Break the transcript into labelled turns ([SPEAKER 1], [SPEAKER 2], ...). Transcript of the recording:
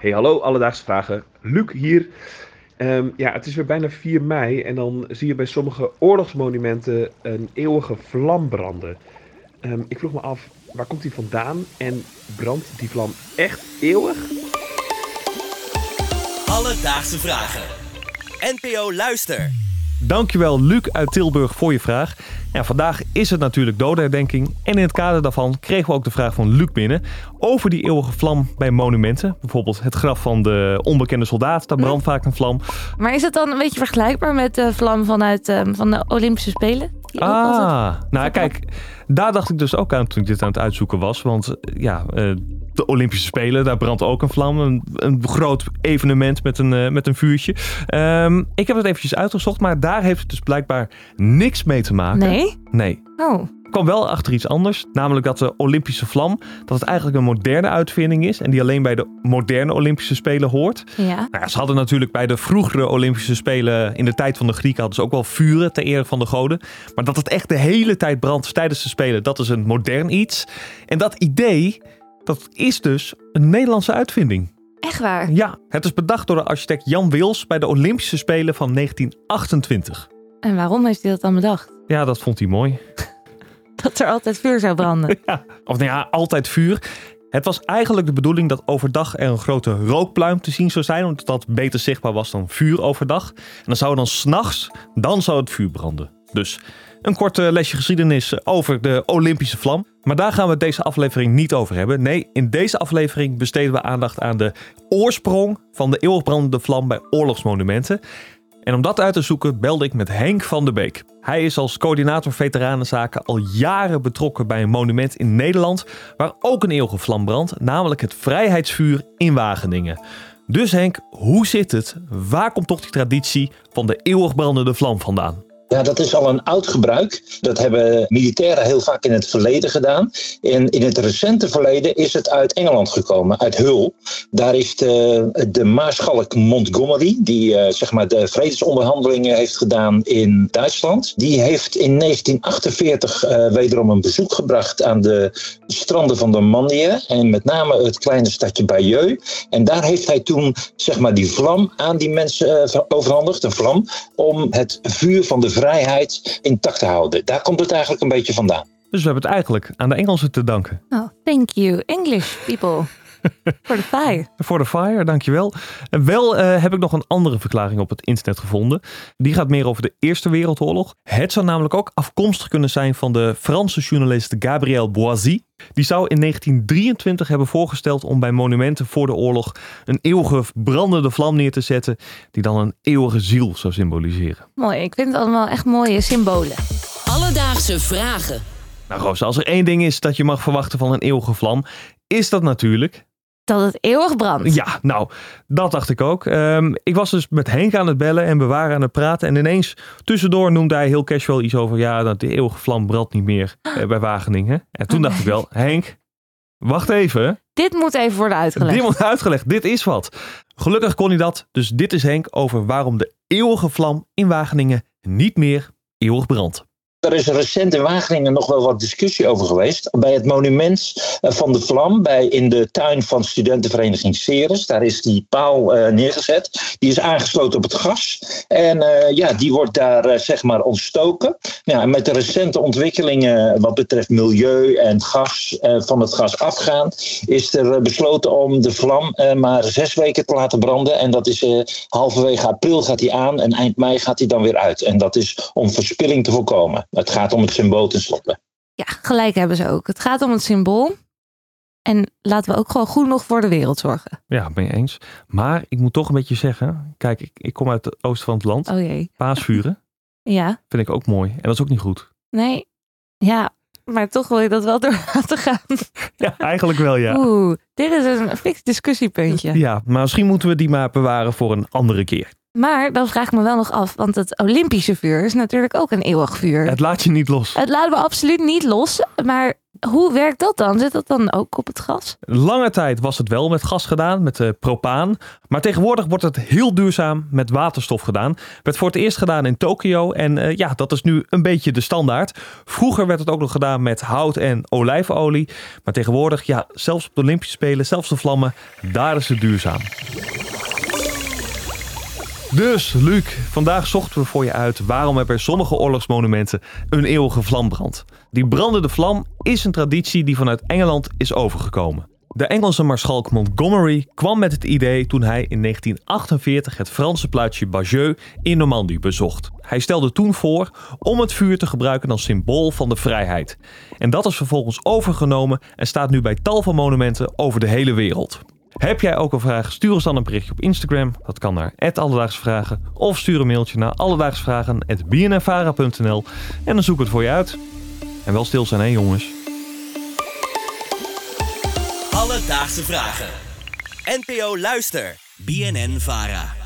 [SPEAKER 1] Hey, hallo, alledaagse vragen. Luc hier. Ehm, ja, het is weer bijna 4 mei en dan zie je bij sommige oorlogsmonumenten een eeuwige vlam branden. Ehm, ik vroeg me af, waar komt die vandaan en brandt die vlam echt eeuwig?
[SPEAKER 2] Alledaagse vragen. NPO Luister.
[SPEAKER 3] Dankjewel Luc uit Tilburg voor je vraag. Ja, vandaag is het natuurlijk dodenherdenking. En in het kader daarvan kregen we ook de vraag van Luc binnen over die eeuwige vlam bij monumenten. Bijvoorbeeld het graf van de onbekende soldaat, daar brandt vaak een vlam.
[SPEAKER 4] Maar is het dan een beetje vergelijkbaar met de vlam vanuit ehm, van de Olympische Spelen? Die
[SPEAKER 3] Ah, nou kijk, daar dacht ik dus ook aan toen ik dit aan het uitzoeken was. Want eh, ja, eh, de Olympische Spelen, daar brandt ook een vlam. Een, een groot evenement met een, eh, met een vuurtje. Ehm, ik heb het eventjes uitgezocht, maar daar heeft het dus blijkbaar niks mee te maken.
[SPEAKER 4] Nee?
[SPEAKER 3] Nee.
[SPEAKER 4] Oh.
[SPEAKER 3] Ik kwam wel achter iets anders, namelijk dat de Olympische vlam, dat het eigenlijk een moderne uitvinding is en die alleen bij de moderne Olympische Spelen hoort.
[SPEAKER 4] Ja.
[SPEAKER 3] Nou ja, ze hadden natuurlijk bij de vroegere Olympische Spelen in de tijd van de Grieken hadden ze ook wel vuren ter ere van de goden. Maar dat het echt de hele tijd brandt tijdens de Spelen, dat is een modern iets. En dat idee, dat is dus een Nederlandse uitvinding.
[SPEAKER 4] Echt waar?
[SPEAKER 3] Ja, het is bedacht door de architect Jan Wils bij de Olympische Spelen van 1928.
[SPEAKER 4] En waarom heeft hij dat dan bedacht?
[SPEAKER 3] Ja, dat vond hij mooi.
[SPEAKER 4] Dat er altijd vuur zou branden.
[SPEAKER 3] Ja, of nou ja, altijd vuur. Het was eigenlijk de bedoeling dat overdag er een grote rookpluim te zien zou zijn, omdat dat beter zichtbaar was dan vuur overdag. En dan zou dan s'nachts, dan zou het vuur branden. Dus een kort eh, lesje geschiedenis over de Olympische vlam. Maar daar gaan we deze aflevering niet over hebben. Nee, in deze aflevering besteden we aandacht aan de oorsprong van de eeuwig brandende vlam bij oorlogsmonumenten. En om dat uit te zoeken belde ik met Henk van der Beek. Hij is als coördinator veteranenzaken al jaren betrokken bij een monument in Nederland waar ook een eeuwige vlam brandt, namelijk het Vrijheidsvuur in Wageningen. Dus Henk, hoe zit het? Waar komt toch die traditie van de eeuwig brandende vlam vandaan?
[SPEAKER 5] Ja, dat is al een oud gebruik. Dat hebben militairen heel vaak in het verleden gedaan. En in het recente verleden is het uit Engeland gekomen, uit Hull. Daar is de, de maarschalk Montgomery, die eh, zeg maar de vredesonderhandelingen heeft gedaan in Duitsland. Die heeft in 1948 eh, wederom een bezoek gebracht aan de stranden van de Mandië. En met name het kleine stadje Bayeux. En daar heeft hij toen zeg maar die vlam aan die mensen eh, overhandigd, een vlam, om het vuur van de vrijheid intact te houden. Daar komt het eigenlijk een beetje vandaan.
[SPEAKER 3] Dus we hebben het eigenlijk aan de Engelsen te danken.
[SPEAKER 4] Oh, thank you, English people. For the fire.
[SPEAKER 3] Voor de fire, dankjewel. En wel eh, heb ik nog een andere verklaring op het internet gevonden. Die gaat meer over de Eerste Wereldoorlog. Het zou namelijk ook afkomstig kunnen zijn van de Franse journalist Gabriel Boisy. Die zou in 1923 hebben voorgesteld om bij monumenten voor de oorlog een eeuwige brandende vlam neer te zetten, die dan een eeuwige ziel zou symboliseren.
[SPEAKER 4] Mooi, ik vind het allemaal echt mooie symbolen.
[SPEAKER 2] Alledaagse vragen.
[SPEAKER 3] Nou Roos, als er één ding is dat je mag verwachten van een eeuwige vlam, is dat natuurlijk
[SPEAKER 4] Dat het eeuwig brandt.
[SPEAKER 3] Ja, nou, dat dacht ik ook. Ehm, ik was dus met Henk aan het bellen en we waren aan het praten. En ineens tussendoor noemde hij heel casual iets over... ja, dat de eeuwige vlam brandt niet meer eh, bij Wageningen. En toen dacht ik wel, Henk, wacht even.
[SPEAKER 4] Dit moet even worden uitgelegd.
[SPEAKER 3] Dit wordt uitgelegd, dit is wat. Gelukkig kon hij dat. Dus dit is Henk over waarom de eeuwige vlam in Wageningen niet meer eeuwig brandt.
[SPEAKER 5] Er is recent in Wageningen nog wel wat discussie over geweest. Bij het monument eh, van de vlam bij, in de tuin van studentenvereniging Ceres. Daar is die paal eh, neergezet. Die is aangesloten op het gas. En eh, ja, die wordt daar zeg maar ontstoken. Ja, en met de recente ontwikkelingen wat betreft milieu en gas, van het gas afgaan, is er besloten om de vlam maar zes weken te laten branden. En dat is halverwege april gaat hij aan en eind mei gaat hij dan weer uit. En dat is om verspilling te voorkomen. Het gaat om het symbool tenslotte.
[SPEAKER 4] Ja, gelijk hebben ze ook. Het gaat om het symbool. En laten we ook gewoon goed nog voor de wereld zorgen.
[SPEAKER 3] Ja, ben je eens. Maar ik moet toch een beetje zeggen... kijk, ik, ik kom uit het oosten van het land.
[SPEAKER 4] Oh jee.
[SPEAKER 3] Paasvuren
[SPEAKER 4] Ja,
[SPEAKER 3] vind ik ook mooi. En dat is ook niet goed.
[SPEAKER 4] nee. Ja, maar toch wil je dat wel door laten gaan.
[SPEAKER 3] Ja, eigenlijk wel ja.
[SPEAKER 4] Oeh, dit is een fix discussiepuntje.
[SPEAKER 3] Ja, maar misschien moeten we die maar bewaren voor een andere keer.
[SPEAKER 4] Maar dan vraag ik me wel nog af, want het Olympische vuur is natuurlijk ook een eeuwig vuur.
[SPEAKER 3] Het laat je niet los.
[SPEAKER 4] Het laten we absoluut niet los, maar Hoe werkt dat dan? Zit dat dan ook op het gas?
[SPEAKER 3] Lange tijd was het wel met gas gedaan, met uh, propaan. Maar tegenwoordig wordt het heel duurzaam met waterstof gedaan. Werd voor het eerst gedaan in Tokio en uh, ja, dat is nu een beetje de standaard. Vroeger werd het ook nog gedaan met hout en olijfolie. Maar tegenwoordig, ja, zelfs op de Olympische Spelen, zelfs de vlammen, daar is het duurzaam. Dus, Luc, vandaag zochten we voor je uit waarom er bij sommige oorlogsmonumenten een eeuwige vlam brandt. Die brandende vlam is een traditie die vanuit Engeland is overgekomen. De Engelse maarschalk Montgomery kwam met het idee toen hij in 1948 het Franse plaatsje Bagieux in Normandië bezocht. Hij stelde toen voor om het vuur te gebruiken als symbool van de vrijheid. En dat is vervolgens overgenomen en staat nu bij tal van monumenten over de hele wereld. Heb jij ook een vraag? Stuur ons dan een berichtje op Instagram. Dat kan naar Alledaagsvragen. Of stuur een mailtje naar alledaagsvragen.bnnvara.nl en dan zoek het voor je uit. En wel stil zijn, hè jongens.
[SPEAKER 2] Alledaagse Vragen. NPO Luister. BNN Vara.